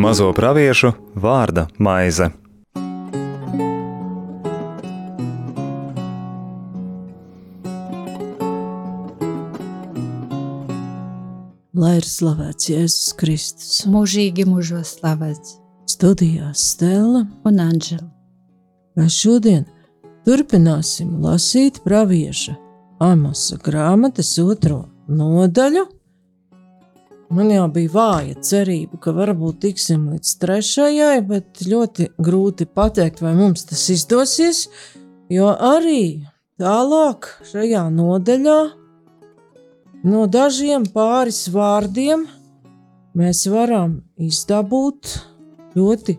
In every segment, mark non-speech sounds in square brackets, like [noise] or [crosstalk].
Mazo praviešu vārda maize. Lai ir slavēts Jēzus Kristus. mūžīgi mūžos slavēts Studijā Stela un Anģela. Mēs šodien turpināsim lasīt pravieša Amosa grāmatas otro nodaļu. Man jau bija vāja cerība, ka varbūt tiksim līdz trešajai, bet ļoti grūti pateikt, vai mums tas izdosies, jo arī tālāk šajā nodaļā no dažiem pāris vārdiem mēs varam izdabūt ļoti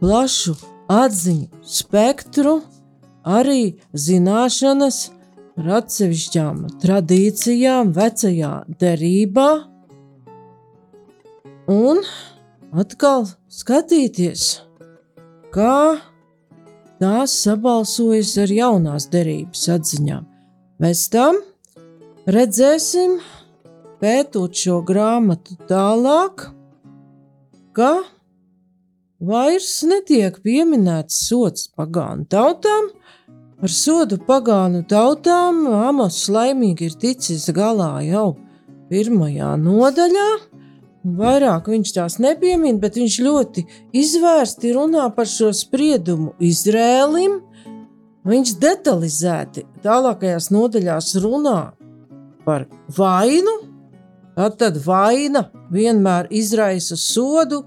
plašu atziņu spektru, arī zināšanas par atsevišķām tradīcijām, vecajā derībā, un atkal skatīties, kā tās sabalsojas ar jaunās derības atziņām. Pēc tam redzēsim, pētot šo grāmatu tālāk, ka vairs netiek pieminēts sots pagānu tautām. Ar sodu pagānu tautām Amos laimīgi ir ticis galā jau pirmajā nodaļā. Vairāk viņš tās nepiemina, bet viņš ļoti izvērsti runā par šo spriedumu Izrēlim. Viņš detalizēti tālākajās nodaļās runā par vainu. Tad vaina vienmēr izraisa sodu,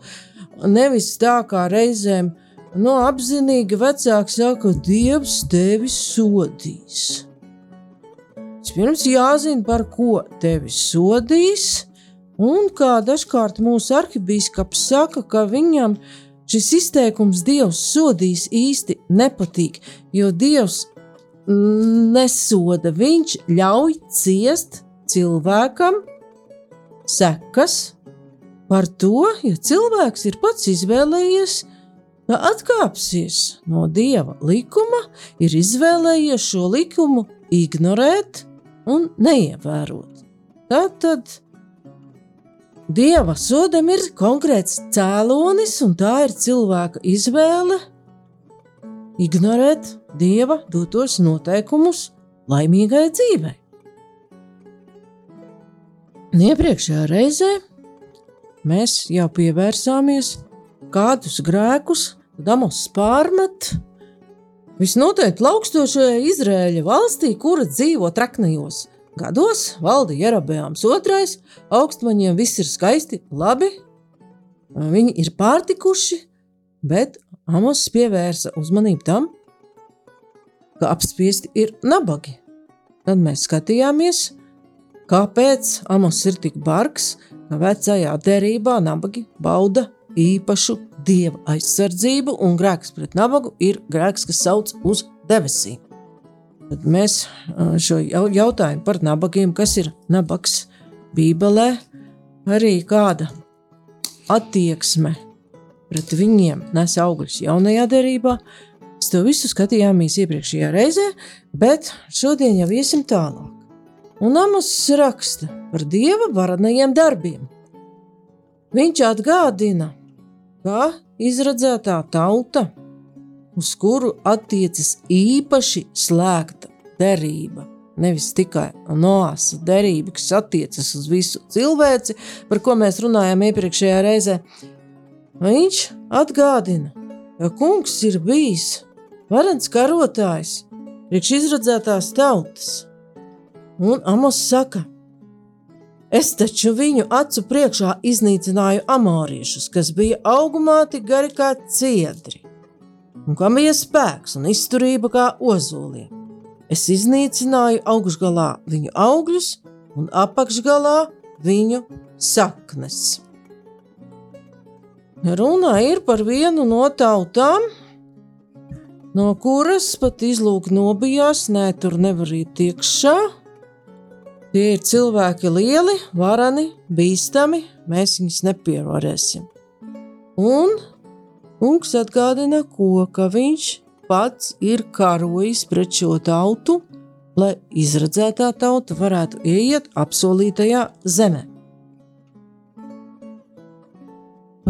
nevis tā kā reizēm no apzinīgi vecāki saka, Dievs tevi sodīs. Pirms jāzina, par ko tevi sodīs, un kā dažkārt mūsu arhibīskaps saka, ka viņam šis izteikums Dievs sodīs īsti nepatīk, jo Dievs nesoda, viņš ļauj ciest cilvēkam sekas par to, ja cilvēks ir pats izvēlējies, ka atkāpsies no dieva likuma, ir izvēlējies šo likumu ignorēt un neievērot. Tātad dieva sodam ir konkrēts cēlonis, un tā ir cilvēka izvēle ignorēt dieva dotos noteikumus laimīgai dzīvei. Iepriekšējā reizē mēs jau pievērsāmies, kādus grēkus Damos pārmet. Visnotaļ laukstošajā Izrēļa valstī, kura dzīvo traknajos gados, valda Jerabēns II, augstmaņiem viss ir skaisti, labi, viņi ir pārtikuši, bet Amos pievērsa uzmanību tam, ka apspiesti ir nabagi. Tad mēs skatījāmies, kāpēc Amos ir tik bargs, ka vecajā derībā nabagi bauda īpašu dieva aizsardzību, un grēks pret nabagu ir grēks, kas sauc uz debesīm. Tad mēs šo jautājumu par nabagiem, kas ir nabaks Bībelē, arī kāda attieksme pret viņiem nes augļus jaunajā derībā. Mēs to visu skatījāmies iepriekšējā reizē, bet šodien jau iesim tālāk. Un Amos raksta par dieva varenajiem darbiem. Viņš atgādina, ka izredzētā tauta, uz kuru attiecas īpaši slēgta derība, nevis tikai noāsa derība, kas attiecas uz visu cilvēci, par ko mēs runājām iepriekšējā reizē, viņš atgādina, ka kungs ir bijis varens karotājs priekš izredzētās tautas. Un Amos saka, Es taču viņu acu priekšā iznīcināju amoriešus, kas bija augumā tik gari kā ciedri, un kam bija spēks un izturība kā ozoliem. Es iznīcināju augšgalā viņu augļus un apakšgalā viņu saknes. Runa ir par vienu no tautām, no kuras pat izlūk nobijās, nē, tur nevar iet iekšā, Tie ir cilvēki lieli, varani, bīstami, mēs viņus nepievarēsim. Un kungs atgādina, ko, ka viņš pats ir karojis pret šo tautu, lai izredzētā tauta varētu ieiet apsolītajā zemē.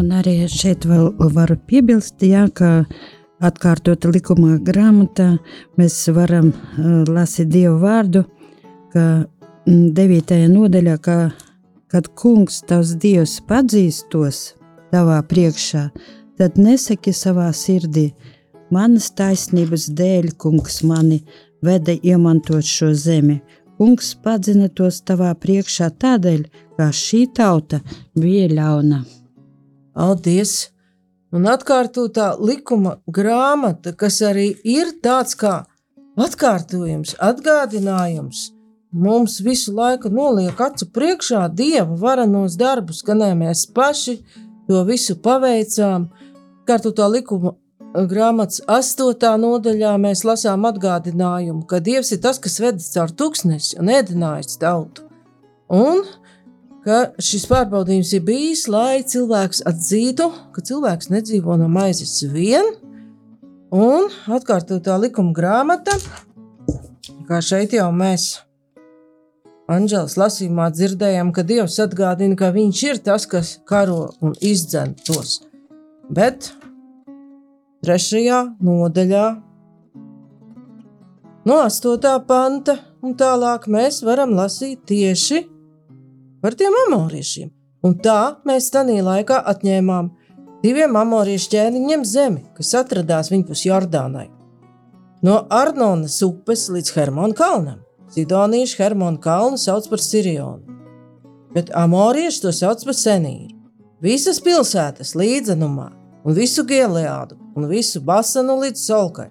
Un arī šeit vēl varu piebilst, jā, ka atkārtota likuma grāmatā mēs varam uh, lasīt Dievu vārdu, ka 9. nodaļā, ka, kad kungs tavs Dievs padzīstos tavā priekšā, tad nesaki savā sirdī, manas taisnības dēļ kungs mani veda iemantot šo zemi. Kungs padzina tos tavā priekšā tādēļ, ka šī tauta bija ļauna. Paldies! Un atkārtotā likuma grāmata, kas arī ir tāds kā atkārtojums, atgādinājums, mums visu laiku noliek acu priekšā dieva varenos darbus, ka ne mēs paši to visu paveicām. Atkārtotā likuma grāmatas astotā nodaļā mēs lasām atgādinājumu, ka Dievs ir tas, kas vedis caur tūkstnesi un ēdinājis tautu. Un ka šis pārbaudījums ir bijis, lai cilvēks atzītu, ka cilvēks nedzīvo no maizes vien, un atkārtotā likuma grāmata, kā šeit jau mēs Anģelas lasījumā dzirdējām, ka Dievs atgādina, ka viņš ir tas, kas karo un izdzen tos. Bet trešajā nodaļā, no 8. panta un tālāk, mēs varam lasīt tieši par tiem amoriešiem. Un tā mēs tanī laikā atņēmām diviem amoriešu ķēniņiem zemi, kas atradās viņpus Jordānai. No Arnonas upes līdz Hermona kalnam. Sidonieši Hermona kalnu sauc par Sirionu, bet amorieši to sauc par Senīru. Visas pilsētas līdzenumā, un visu Gileādu, un visu Basanu līdz Solkai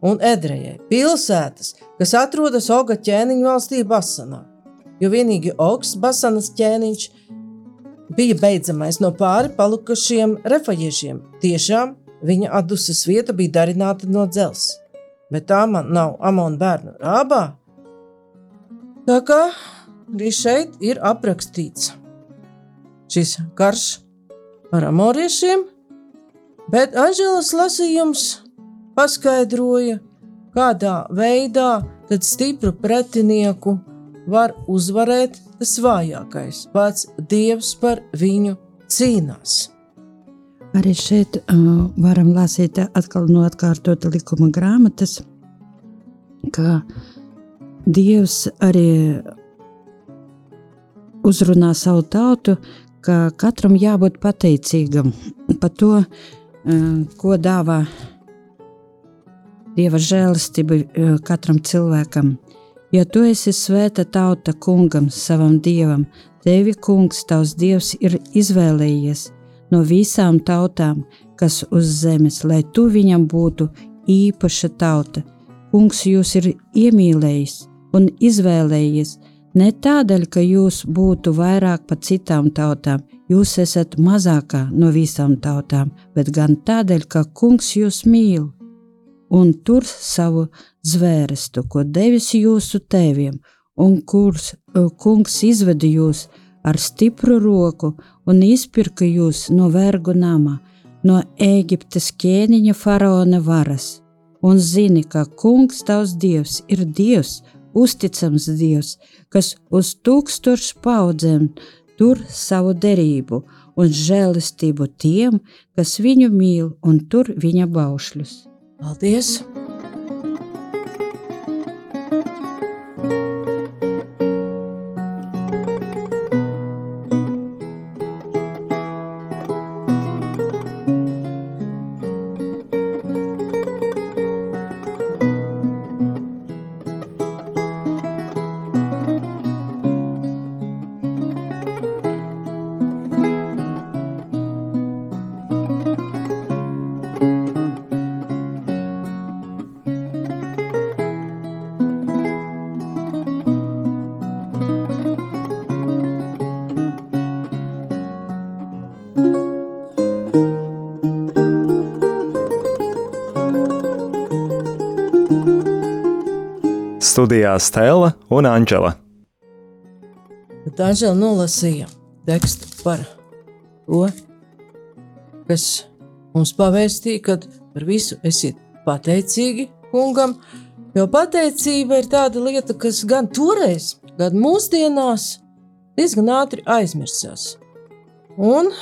un Edrejai. Pilsētas, kas atrodas Oga ķēniņa valstī Basanā, jo vienīgi Ogs Basanas ķēniņš bija beidzamais no pāri palikušiem refajiešiem. Tiešām viņa atdusas vieta bija darināta no dzelzs, bet tā man nav Amona bērnu rābā. Tā kā arī šeit ir aprakstīts šis karš ar amoriešiem, bet Anželas lasījums paskaidroja, kādā veidā tad stipru pretinieku var uzvarēt tas vājākais. Pats Dievs par viņu cīnās. Arī šeit uh, varam lasīt atkal no atkārtota likuma grāmatas, ka Dievs arī uzrunā savu tautu, ka katram jābūt pateicīgam par to, uh, ko dāvā Dieva žēlastība uh, katram cilvēkam. Jo tu esi svēta tauta kungam, savam dievam, tevi kungs, tavs dievs, ir izvēlējies no visām tautām, kas uz zemes, lai tu viņam būtu īpaša tauta. Kungs jūs ir iemīlējis un izvēlējies ne tādēļ, ka jūs būtu vairāk par citām tautām, jūs esat mazākā no visām tautām, bet gan tādēļ, ka Kungs jūs mīl un tur savu zvērestu, ko devis jūsu tēviem, un kurs kungs izveda jūs ar stipru roku un izpirka jūs no vergu nama, no Ēģiptes ķēniņa faraona varas, un zini, ka kungs tavs dievs ir dievs, uzticams dievs, kas uz tūkstošu paudzēm tur savu derību un žēlistību tiem, kas viņu mīl un tur viņa baušļus. Paldies! Studijā Stela un Anģela. Tad Anģela nolasīja tekstu par to, kas mums pavēstīja, kad par visu esiet pateicīgi kungam, Jo pateicība ir tāda lieta, kas gan toreiz, gan mūsdienās diezgan ātri aizmirsās. Un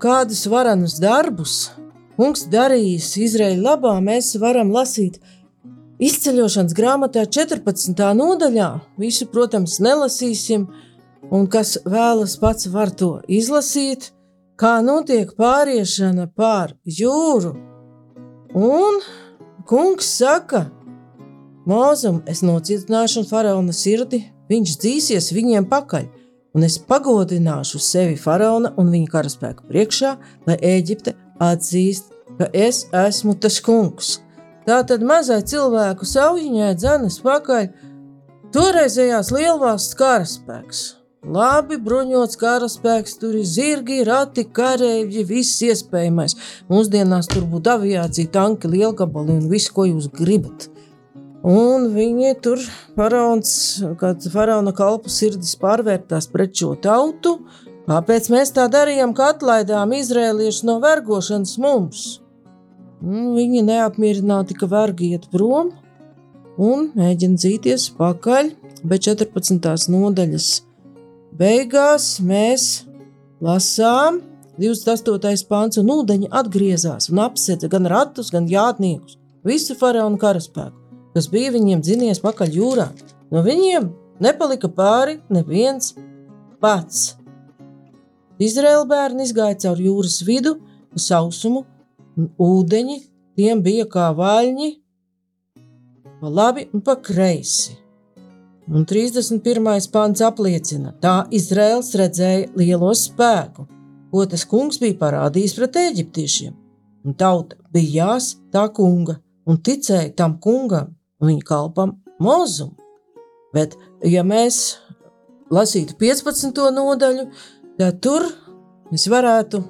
kādus varenus darbus kungs darījis Izraēļa labā, mēs varam lasīt izceļošanas grāmatā 14. nodaļā. Visu, protams, nelasīsim, un kas vēlas pats var to izlasīt, kā notiek pāriešana pār jūru. Un kungs saka, Mūzum, es nocietināšu faraona sirdi, viņš dzīsies viņiem pakaļ, un es pagodināšu sevi faraona un viņa karaspēku priekšā, lai Eģipte atzīst, ka es esmu tas kungs. Tā tad mazai cilvēku saujiņai dzenas pakaļ toreizējās lielvalsts karaspēks. Labi bruņots karaspēks, tur ir zirgi, rati, kareivji, viss iespējamais. Mūsdienās tur būtu aviācija, tanki, lielgabali un viss, ko jūs gribat. Un viņi tur, faraons, kad faraona kalpu sirdis pārvērtās pret šo tautu, kāpēc mēs tā darījām, ka atlaidām izrēliešus no vergošanas mums? Un viņi neapmierināti, ka vergi iet prom un mēģina dzīties pakaļ, bet 14. nodaļas beigās mēs lasām 28. pāns, un ūdeņi atgriezās un apsēda gan ratus, gan jātniekus, visu faraona karaspēku kas bija viņiem dzinies pakaļ jūrā. No viņiem nepalika pāri neviens pats. Izraēla bērni izgāja cauri jūras vidu, uz sausumu, un ūdeņi tiem bija kā vaļņi, pa labi un pa kreisi. Un 31. pāns apliecina, tā Izraels redzēja lielo spēku, ko tas kungs bija parādījis pret eģiptiešiem, un tauta bija jās tā kunga un ticēja tam kungam, viņa kalpam mūzumu. Bet, ja mēs lasītu 15. nodaļu, tad tur mēs varētu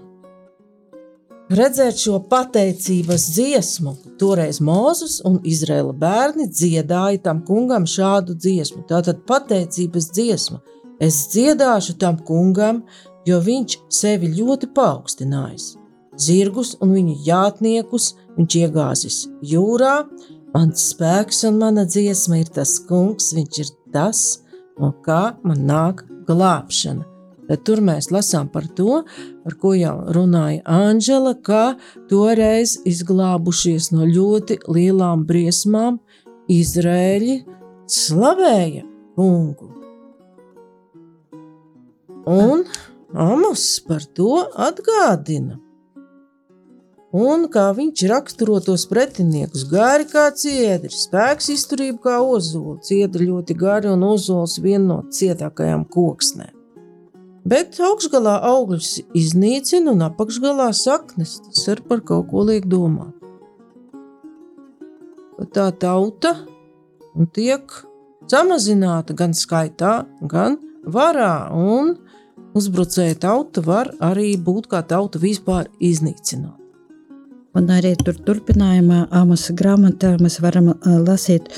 redzēt šo pateicības dziesmu. Toreiz Mozus un Izraela bērni dziedāja tam kungam šādu dziesmu. Tātad pateicības dziesma. Es dziedāšu tam kungam, jo viņš sevi ļoti paaugstinājis. Zirgus un viņa jātniekus viņš iegāzis jūrā, Mans spēks un mana dziesma ir tas kungs, viņš ir tas, no kā man nāk glābšana. Tad tur mēs lasām par to, par ko jau runāja Anģela, kā toreiz izglābušies no ļoti lielām briesmām, Izrēļi slavēja kungu. Un Amos par to atgādina un kā viņš raksturo tos pretiniekus. Gari kā ciedrs, spēks izturība kā ozola, ciedra ļoti gari un ozols viena no cietākajām koksnēm. Bet augšgalā augļus iznīcina un apakšgalā saknes. Tas ir par kaut ko liek domāt. Tā tauta tiek samazināta gan skaitā, gan varā, un uzbrucēja tauta var arī būt kā tauta vispār iznīcināt. Un arī tur turpinājumā Āmasa grāmatā mēs varam lasīt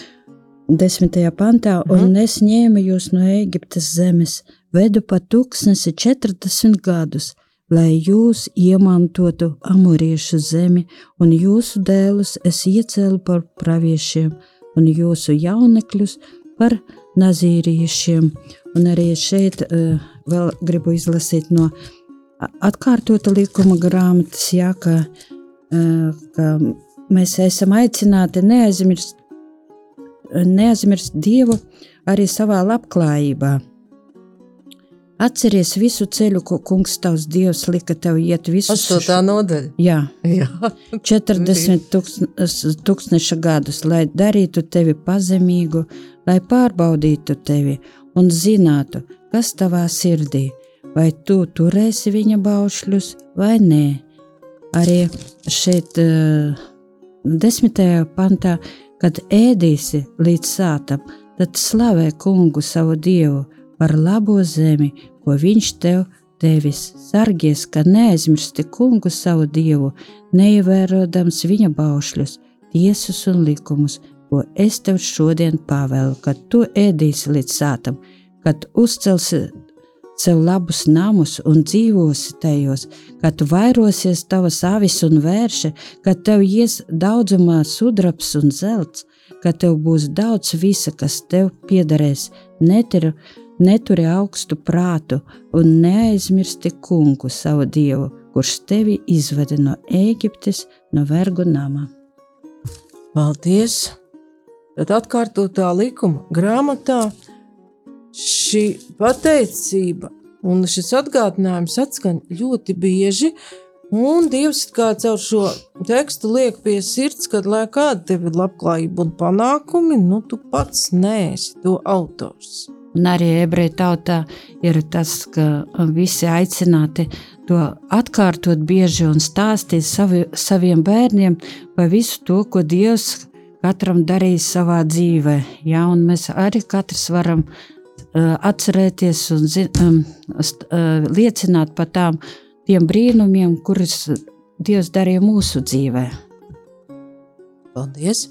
desmitajā pantā, mm. un es ņēmu jūs no Eģiptes zemes, vedu pa tūkstnesi 40 gadus, lai jūs iemantotu amoriešu zemi, un jūsu dēlus es iecēlu par praviešiem, un jūsu jaunekļus par nazīriešiem. Un arī šeit uh, vēl gribu izlasīt no atkārtota likuma grāmatas, jā, ka uh, ka mēs esam aicināti neaizmirst, neaizmirst Dievu arī savā labklājībā. Atceries visu ceļu, ko kungs tavs dievs lika tev iet visu. Tas tā nodaļa. Jā, Jā. [laughs] 40 tūkstneša gadus, lai darītu tevi pazemīgu, lai pārbaudītu tevi un zinātu, kas tavā sirdī, vai tu turēsi viņa baušļus vai nē arī šeit, uh, desmitajā pantā, kad ēdīsi līdz sātam, tad slavē kungu savu dievu par labo zemi, ko viņš tev devis. Sargies, ka neaizmirsti kungu savu dievu, neievērojams viņa baušļus, tiesas un likumus, ko es tev šodien pavēlu, kad tu ēdīsi līdz sātam, kad uzcelsi sev labus namus un dzīvosi tajos, kad vairosies tavas avis un vērši, kad tev ies daudzumā sudrabs un zelts, kad tev būs daudz visa, kas tev piederēs, netiri, neturi augstu prātu un neaizmirsti kungu savu dievu, kurš tevi izveda no Ēģiptes, no vergu nama. Paldies! Tad atkārtotā likuma grāmatā šī pateicība un šis atgādinājums atskan ļoti bieži. Un Dievs kā caur šo tekstu liek pie sirds, ka, lai kāda tev ir labklājība un panākumi, nu tu pats neesi to autors. Un arī ebreju tautā ir tas, ka visi aicināti to atkārtot bieži un stāstīt savi, saviem bērniem par visu to, ko Dievs katram darīs savā dzīvē. Ja, un mēs arī katrs varam uh, atcerēties un um, uh, liecināt par tām tiem brīnumiem, kurus Dievs darīja mūsu dzīvē. Paldies!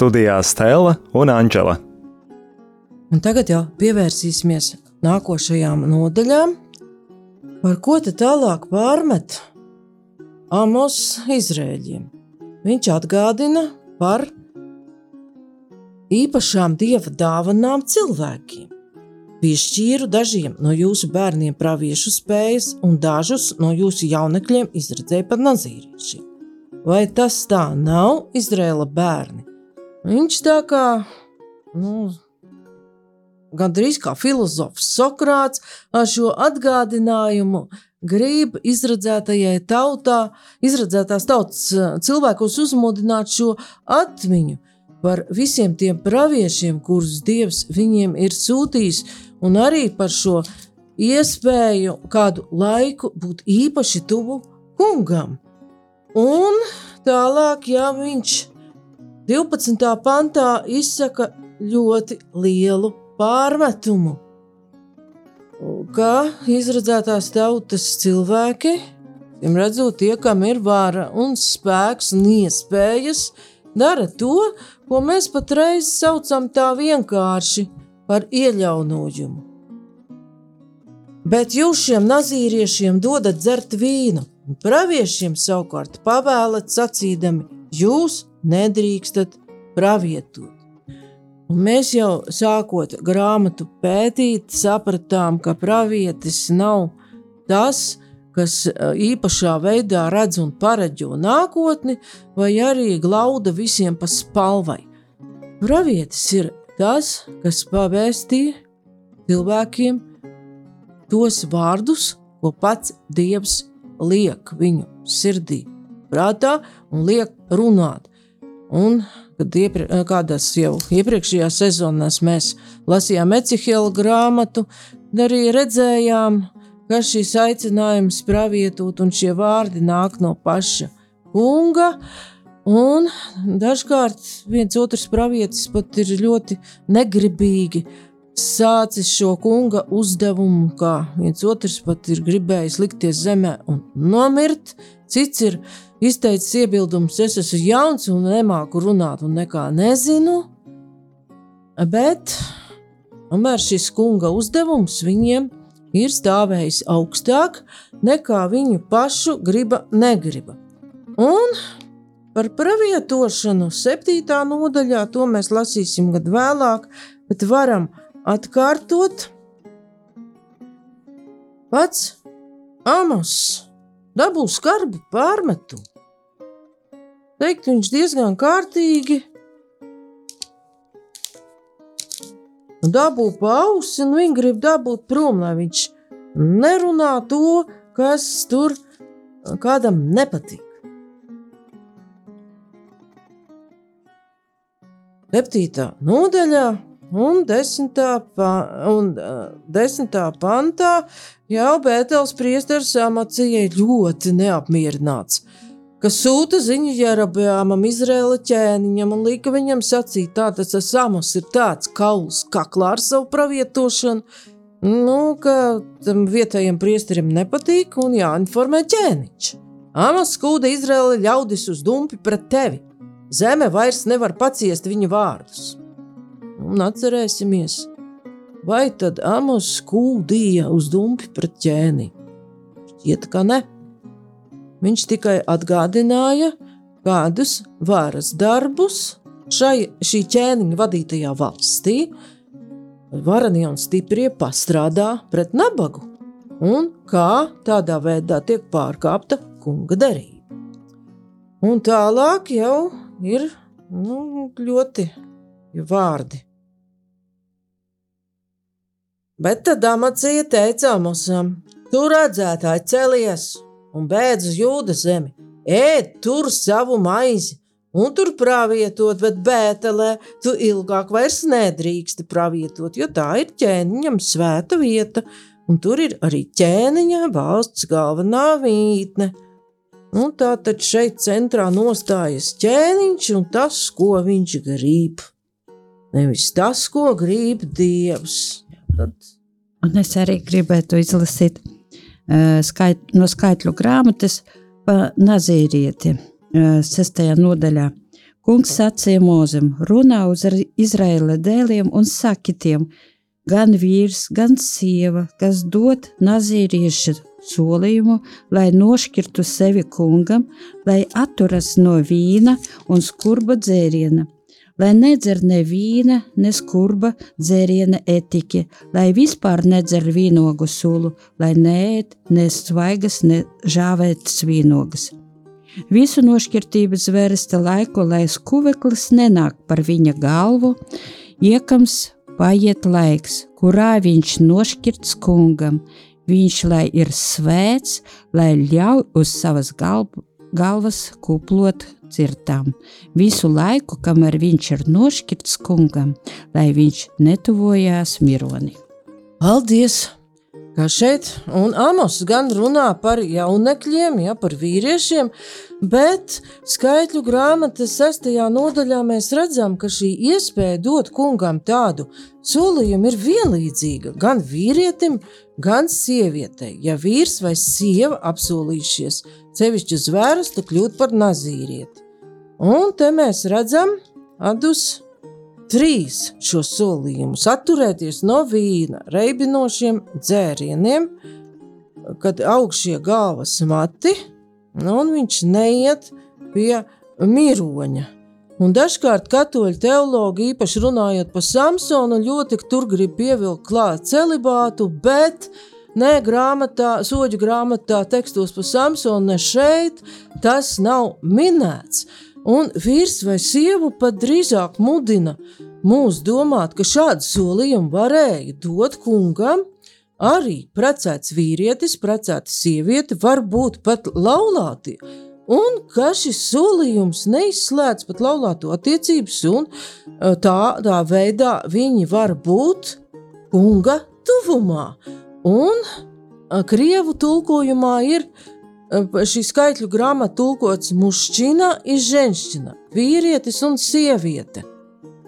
Studijā Stela un Anģela. Un tagad jau pievērsīsimies nākošajām nodaļām, par ko te tālāk pārmet Amos Izrēļiem. Viņš atgādina par īpašām dieva dāvanām cilvēkiem. Piešķīru dažiem no jūsu bērniem praviešu spējas, un dažus no jūsu jaunekļiem izredzēju par nazīriešiem. Vai tas tā nav Izraēla bērni? Viņš tā kā, nu, gandrīz kā filozofs Sokrāts ar šo atgādinājumu grib izradzētajai tautā, izradzētās tautas cilvēkos uzmodināt šo atmiņu par visiem tiem praviešiem, kurus Dievs viņiem ir sūtījis, un arī par šo iespēju kādu laiku būt īpaši tuvu kungam. Un tālāk, ja viņš 12. pantā izsaka ļoti lielu pārmetumu, ka izredzētās tautas cilvēki, tiem redzot, tie, kam ir vara un spēks un iespējas, dara to, ko mēs patreiz saucam tā vienkārši par ieļaunojumu. Bet jūs šiem nazīriešiem dodat dzert vīnu, un praviešiem savukārt pavēlat sacīdami: Jūs nedrīkstat pravietot. Un mēs jau sākot grāmatu pētīt, sapratām, ka pravietis nav tas, kas īpašā veidā redz un pareģo nākotni, vai arī glauda visiem pa spalvai. Pravietis ir tas, kas pavēstīja cilvēkiem tos vārdus, ko pats Dievs liek viņu sirdī, prātā un liek runāt. Un, kad iepri, kādās jau iepriekšējās sezonās mēs lasījām Ecihela grāmatu, arī redzējām, ka šis aicinājums pravietot un šie vārdi nāk no paša kunga. Un dažkārt viens otrs pravietis pat ir ļoti negribīgi sācis šo kunga uzdevumu, kā viens otrs pat ir gribējis likties zemē un nomirt. Cits ir izteicis iebildumus, es esmu jauns un nemāku runāt un nekā nezinu. Bet tomēr šis kunga uzdevums viņiem ir stāvējis augstāk nekā viņu pašu griba negriba. Un par pravietošanu septītā nodaļā to mēs lasīsim gadu vēlāk, bet varam atkārtot pats Amos dabū skarbu pārmetumu. Teikt, viņš diezgan kārtīgi. Dabū pausi, un viņi grib dabūt prom, lai viņš nerunā to, kas tur kādam nepatīk. Septītā nodaļā un desmitā, pa, un, desmitā pantā jau Bētels priesteris Amacijai ļoti neapmierināts, ka sūta ziņu Jerabeāmam Izraela ķēniņam un lika viņam sacīt, tātad tas Amos ir tāds kauls kaklā ar savu pravietošanu, nu, ka tam vietējiem priesterim nepatīk un jāinformē ķēniņš. Amos skūda Izraela ļaudis uz dumpi pret tevi. Zeme vairs nevar paciest viņa vārdus. Un atcerēsimies, vai tad Amos skūdīja uz dumpi pret ķēni? Šķiet, ka ne. Viņš tikai atgādināja kādus varas darbus šai, šī ķēniņa vadītajā valstī. Varanie un stiprie pastrādā pret nabagu, un kā tādā veidā tiek pārkāpta kunga derība. Un tālāk jau ir nu, ļoti vārdi. Bet tad Amacija teica Amosam: Tu redzētāji celies un bēdz uz jūdas zemi, ēd tur savu maizi, un tur pravietot, bet bētelē tu ilgāk vairs nedrīksti pravietot, jo tā ir ķēniņam svēta vieta, un tur ir arī ķēniņa valsts galvenā mītne. Un tā tad šeit centrā nostājas ķēniņš un tas, ko viņš grib. Nevis tas, ko grib Dievs. Tad... Un es arī gribētu izlasīt uh, skait, no skaitļu grāmatas par Nazīrieti, uh, sestajā nodaļā. Kungs sacīja mūzim, runā uz Izraēla dēliem un sakitiem, gan vīrs, gan sieva, kas dod nazīriešu solījumu, lai nošķirtu sevi kungam, lai atturas no vīna un skurba dzēriena, lai nedzer ne vīna, ne skurba dzēriena etiķi, lai vispār nedzer vīnogu sulu, lai neēd ne svaigas, ne žāvētas vīnogas. Visu nošķirtības vērsta laiku, lai skuveklis nenāk par viņa galvu, iekams paiet laiks, kurā viņš nošķirts kungam, Viņš lai ir svēts, lai ļauj uz savas galv galvas kuplot cirtām. Visu laiku, kamēr viņš ir nošķirts kungam, lai viņš netuvojās mironi. Paldies! Kā šeit, un Amos gan runā par jaunekļiem, ja par vīriešiem, bet skaitļu grāmatas sestajā nodaļā mēs redzam, ka šī iespēja dot kungam tādu solījumu ir vienlīdzīga gan vīrietim, gan sievietei, ja vīrs vai sieva apsolījušies sevišķi zvērustu kļūt par nazīrieti. Un te mēs redzam adus trīs šo solījumus - atturēties no vīna, reibinošiem dzērieniem, kad aug šie galvas mati, un viņš neiet pie miroņa. Un dažkārt katoļu teologi, īpaši runājot par Samsonu, ļoti tur grib pievilkt klāt celibātu, bet ne grāmatā, soļu grāmatā, tekstos par Samsonu, ne šeit tas nav minēts. Un vīrs vai sieva pat drīzāk mudina mūs domāt, ka šādu solījumu varēja dot kungam, arī precēts vīrietis, precēta sieviete, varbūt pat laulātie un ka šis solījums neizslēdz pat laulāto attiecības, un e, tādā veidā viņi var būt kunga tuvumā. Un e, krievu tulkojumā ir e, šī skaitļu grāmata tulkots mušķina, izženšķina, vīrietis un sieviete.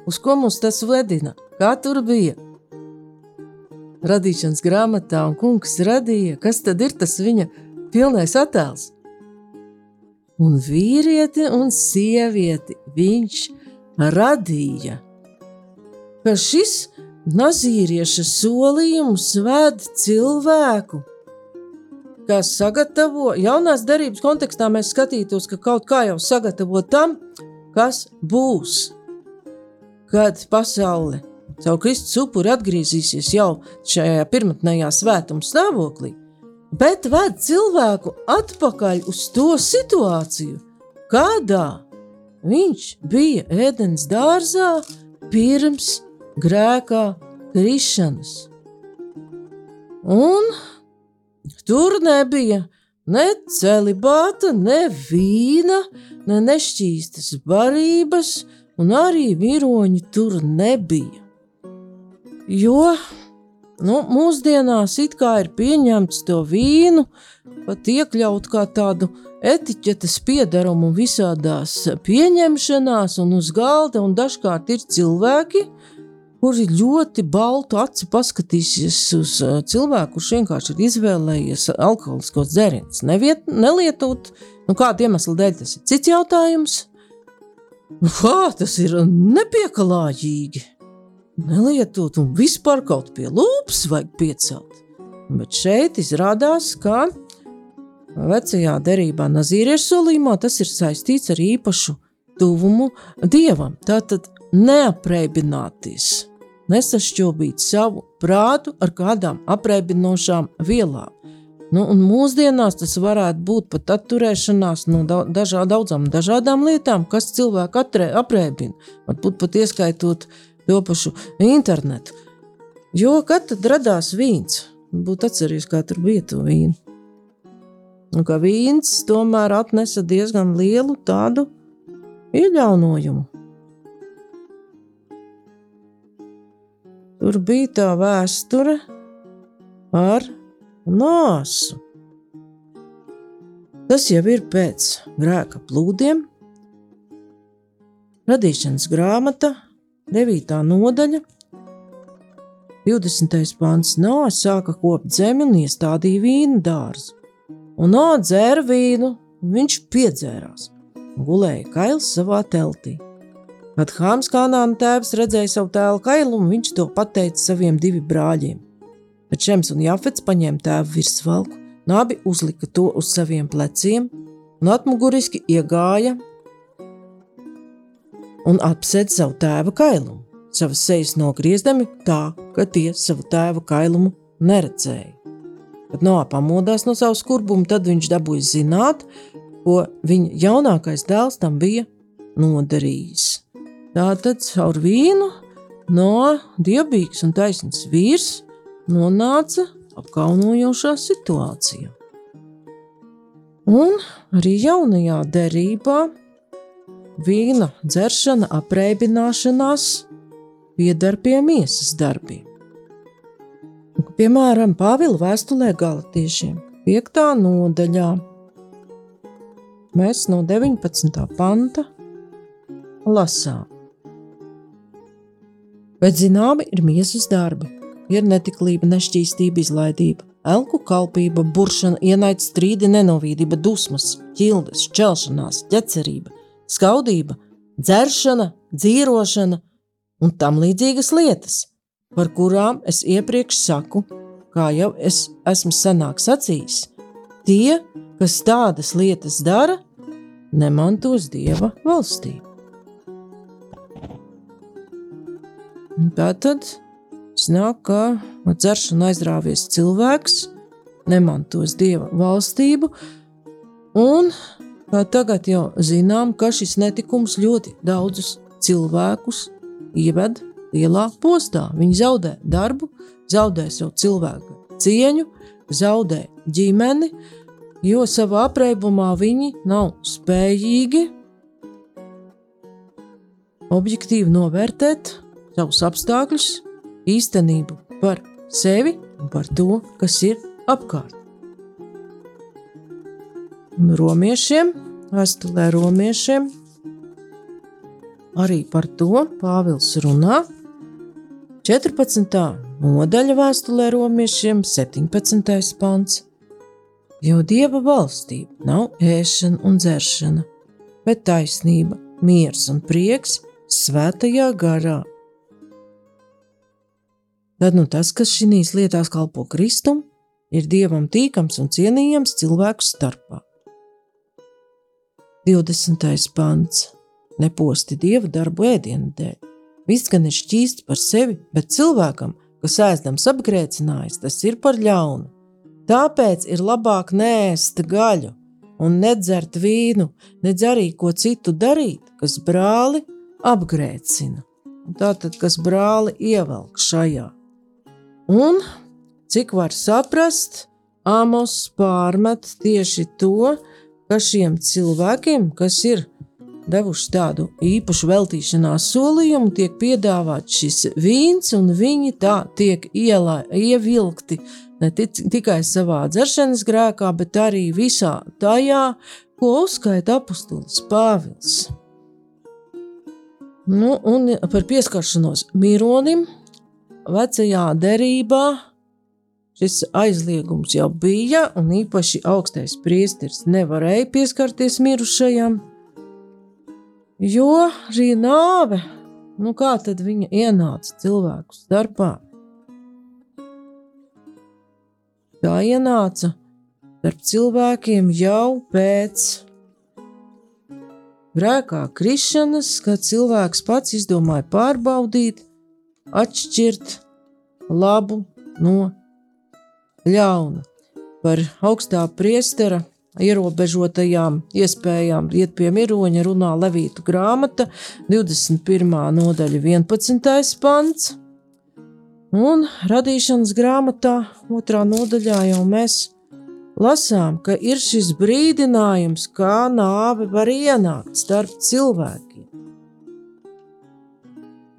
Uz ko mums tas vedina? Kā tur bija? Radīšanas grāmatā un kungs radīja, kas tad ir tas viņa pilnais attēls? Un vīrieti un sievieti viņš radīja. Ka šis nazīrieša solījums ved cilvēku, kas sagatavo jaunās darbības kontekstā, mēs skatītos, ka kaut kā jau sagatavo tam, kas būs. Kad pasaule savu Kristus upuri atgriezīsies jau šajā pirmotnējā svētuma stāvoklī, bet ved cilvēku atpakaļ uz to situāciju, kādā viņš bija ēdienas dārzā pirms grēkā krišanas. Un tur nebija ne celibāta, ne vīna, ne nešķīstas barības, un arī viroņi tur nebija. Jo nu, mūsdienās it kā ir pieņemts to vīnu, pat iekļaut kā tādu etiķetes piedarumu visādās pieņemšanās un uz galda, un dažkārt ir cilvēki, kuri ļoti baltu aci paskatīsies uz cilvēku, kurš vienkārši ir izvēlējies alkoholiskos dzērienus. Nelietot, nu kāda iemesla dēļ tas ir cits jautājums. Kā tas ir nepiekalājīgi? Nelietot un vispār kaut pie lūpas vajag piecelt. Bet šeit izrādās, ka vecajā derībā nazīriešu solījumā tas ir saistīts ar īpašu tuvumu dievam. Tātad neapreibināties, nesašķobīt savu prātu ar kādām apreibinošām vielām. Nu, un mūsdienās tas varētu būt pat atturēšanās no dažā, daudzām dažādām lietām, kas cilvēku apreibina. Varbūt pat ieskaitot uh, to pašu internetu. Jo kad radās vīns? Būtu atceries, kā tur bija to vīnu. Un ka vīns tomēr atnesa diezgan lielu tādu ieļaunojumu. Tur bija tā vēsture ar nāsu. Tas jau ir pēc grēka plūdiem, radīšanas grāmata, 9. nodaļa, 20. pāns Nāca sāka kopt zemi un iestādīja vīnu dārzu. Un Nāca dzēra vīnu, un viņš piedzērās un gulēja kails savā teltī. Kad Hāms Kanāna tēvs redzēja savu tēlu kailumu, viņš to pateica saviem diviem brāļiem. Tad Šems un Jafets paņēma tēvu virsvalku, un abi uzlika to uz saviem pleciem un atmuguriski iegāja un apsēd savu tēva kailumu, savas sejas nogriezdami tā, ka tie savu tēva kailumu neredzēja. Kad Noā pamodās no savas kurbuma, tad viņš dabūja zināt, ko viņa jaunākais dēls tam bija nodarījis. Tātad caur vīnu no dievbijīgs un taisnīgs vīrs nonāca apkaunojošā situācijā. Un arī jaunajā derībā vīna dzeršana, apreibināšanās pieder pie miesas darbiem. Piemēram, Pāvila vēstulē galotiešiem 5. nodaļā. Mēs no 19. panta lasām. Bet zināmi ir miesas darbi, ir netiklība, nešķīstība, izlaidība, elku kalpība, buršana, ienaidniecība, strīdi, nenovīdība, dusmas, ķildes, šķelšanās, ķecerība, skaudība, dzeršana, dzīrošana un tam līdzīgas lietas, par kurām es iepriekš saku, kā jau es esmu senāk sacījis. Tie, kas tādas lietas dara, nemantos dieva valstību. Tā tad nāk, ka ar dzeršanu aizrāvies cilvēks, nemantos dieva valstību, un Tagad jau zinām, ka šis netikums ļoti daudzus cilvēkus ieved lielā postā. Viņi zaudē darbu, zaudē savu cilvēku cieņu, zaudē ģimeni, jo savā apreibumā viņi nav spējīgi objektīvi novērtēt savus apstākļus, īstenību par sevi un par to, kas ir apkārt. Un romiešiem, vēstulē romiešiem, arī par to Pāvils runā. 14. nodaļa vēstulē romiešiem, 17. pants. Jo dieva valstība nav ēšana un dzeršana, bet taisnība, miers un prieks svētajā garā. Tad nu tas, kas šīs lietās kalpo Kristum, ir dievam tīkams un cienījams cilvēku starpā. 20. pants. Neposti dieva darbu ēdienu dēļ. Viss gan ir šķīsts par sevi, bet cilvēkam, kas ēdams apgrēcinājis, tas ir par ļaunu. Tāpēc ir labāk nēst gaļu un nedzert vīnu, nedz arī ko citu darīt, kas brāli apgrēcina. Tātad, kas brāli ievelk šajā. Un, cik var saprast, Amos pārmet tieši to, ka šiem cilvēkiem, kas ir devuši tādu īpašu veltīšanās solījumu, tiek piedāvāts šis vīns, un viņi tā tiek ielā, ievilkti ne tikai savā dzeršanas grēkā, bet arī visā tajā, ko uzskaita apustulis Pāvils. Nu, un par pieskaršanos mironim vecajā derībā šis aizliegums jau bija, un īpaši augstais priesteris nevarēja pieskarties mirušajam, jo šī nāve, nu kā tad viņa ienāca cilvēku starpā? Tā ienāca starp cilvēkiem jau pēc grēkā krišanas, kad cilvēks pats izdomāja pārbaudīt, atšķirt labu no ļauna. Par augstā priestera ierobežotajām iespējām iet pie miroņa runā Levītu grāmata, 21. nodaļa, 11. pants. Un radīšanas grāmatā, otrā nodaļā, jau mēs lasām, ka ir šis brīdinājums, kā nāve var ienākt starp cilvēkiem.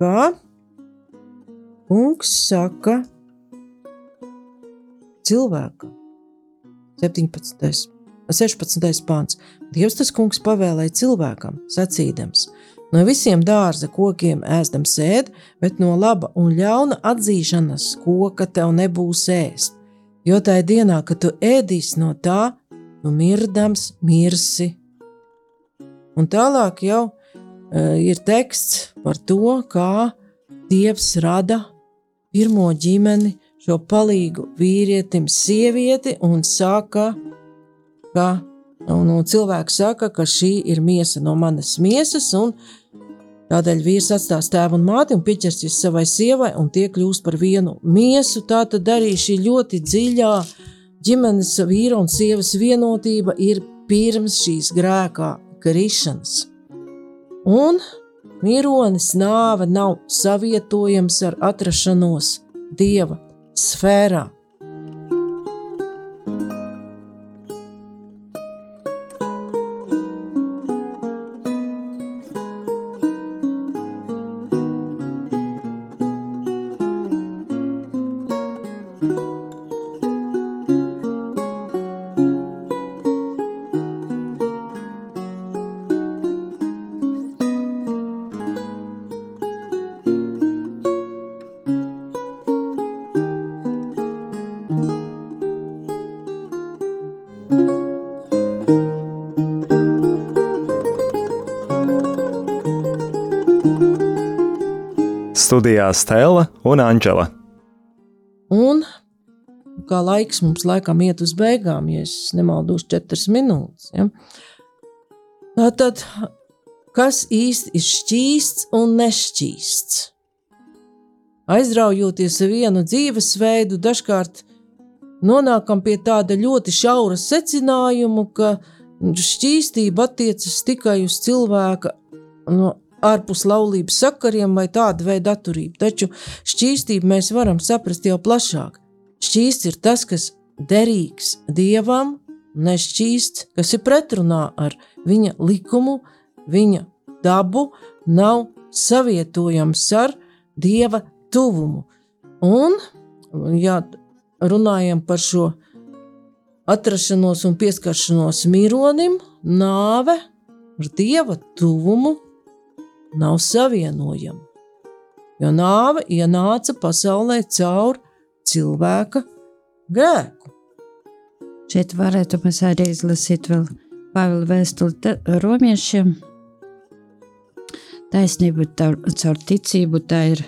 Kā kungs saka cilvēkam? 17. 16. pāns. Dievs tas kungs pavēlēja cilvēkam, sacīdams: No visiem dārza kokiem ēdam sēdi, bet no laba un ļauna atzīšanas koka tev nebūs ēst. Jo tajā dienā, kad tu ēdīsi no tā, tu mirdams mirsi. Un tālāk jau uh, ir teksts par to, kā Dievs rada pirmo ģimeni, šo palīgu vīrietim, sievieti, un saka, ka un, un cilvēks saka, ka šī ir miesa no manas miesas, un Tādēļ vīrs atstās tēvu un māti un pieķersies savai sievai, un tie kļūs par vienu miesu. Tā tad arī šī ļoti dziļā ģimenes vīra un sievas vienotība ir pirms šīs grēkā krišanas. Un mironis nāve nav savietojams ar atrašanos dieva esfera Studijā Stela un Anģela. Un kā laiks mums laikam iet uz beigām, ja es nemaldos, četras minūtes. Ja? Tātad, kas īsti ir šķīsts un nešķīsts? Aizraujoties ar vienu dzīvesveidu, dažkārt nonākam pie tāda ļoti šaura secinājuma, ka šķīstība attiecas tikai uz cilvēka no ārpus laulības sakariem vai tāda veida atturību. Taču šķīstību mēs varam saprast jau plašāk. Šķīsts ir tas, kas derīgs dievam, nešķīsts, kas ir pretrunā ar viņa likumu, viņa dabu, nav savietojams ar dieva tuvumu. Un, ja runājam par šo atrašanos un pieskaršanos mironim, nāve ar dieva tuvumu nav savienojama, jo nāve ienāca pasaulē caur cilvēka grēku. Šeit varētu mēs arī izlasīt vēl Pāvila vēstuli romiešiem. Taisnība caur ticību tā ir,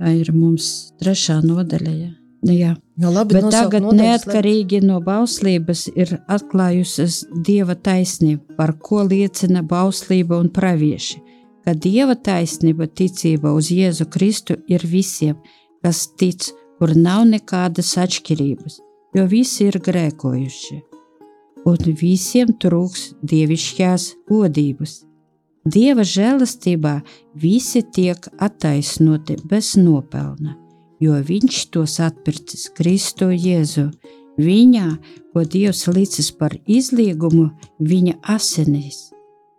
tā ir mums trešā nodaļa. Ja. Jā. No labi, Bet tagad, neatkarīgi no bauslības, ir atklājusies dieva taisnība, par ko liecina bauslība un pravieši ka Dieva taisnība, ticība uz Jēzu Kristu ir visiem, kas tic, kur nav nekādas atšķirības, jo visi ir grēkojuši, un visiem trūks dievišķās godības. Dieva žēlastībā visi tiek attaisnoti bez nopelna, jo Viņš tos atpircis Kristu Jēzu. Viņā, ko Dievs licis par izliegumu, viņa asinīs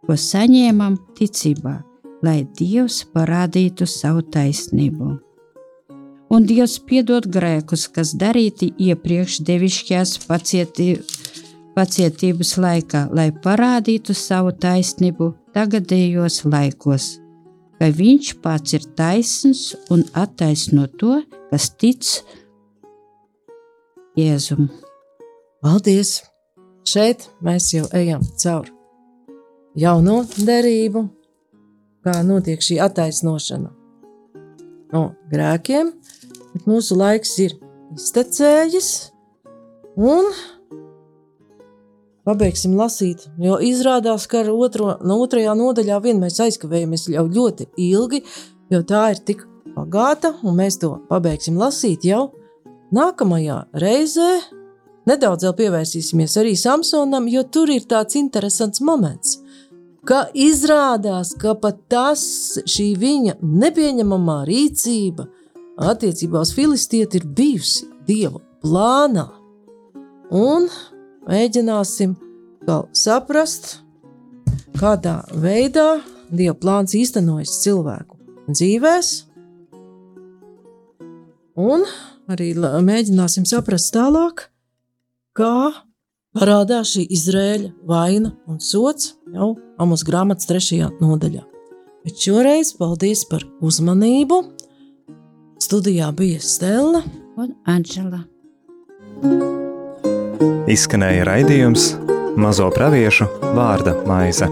ko saņēmam ticībā, lai Dievs parādītu savu taisnību. Un Dievs piedod grēkus, kas darīti iepriekš devišķās pacietības pacietības laikā, lai parādītu savu taisnību tagadējos laikos, ka viņš pats ir taisns un attaisno to, kas tic Jēzum. Paldies! Šeit mēs jau ejam cauri jauno derību, kā notiek šī attaisnošana? No grēkiem, bet mūsu laiks ir iztecējis, un pabeigsim lasīt, jo izrādās, ka otro, no otrajā nodaļā vien mēs aizkavējamies jau ļoti ilgi, jo tā ir tik bagāta, un mēs to pabeigsim lasīt jau nākamajā reizē. Nedaudz vēl pievērsīsimies arī Samsonam, jo tur ir tāds interesants moments, ka izrādās, ka pat tas šī viņa nepieņemamā rīcība attiecībā uz filistieti ir bijusi Dieva plānā. Un mēģināsim saprast, kādā veidā Dieva plāns īstenojas cilvēku dzīvēs, un arī mēģināsim saprast tālāk, kā parādās šī Izrēļa vaina un sots jau Amos grāmatas trešajā nodaļā. Bet šoreiz paldies par uzmanību. Studijā bija Stela un Anģela. Izskanēja raidījums Mazo praviešu vārda maize.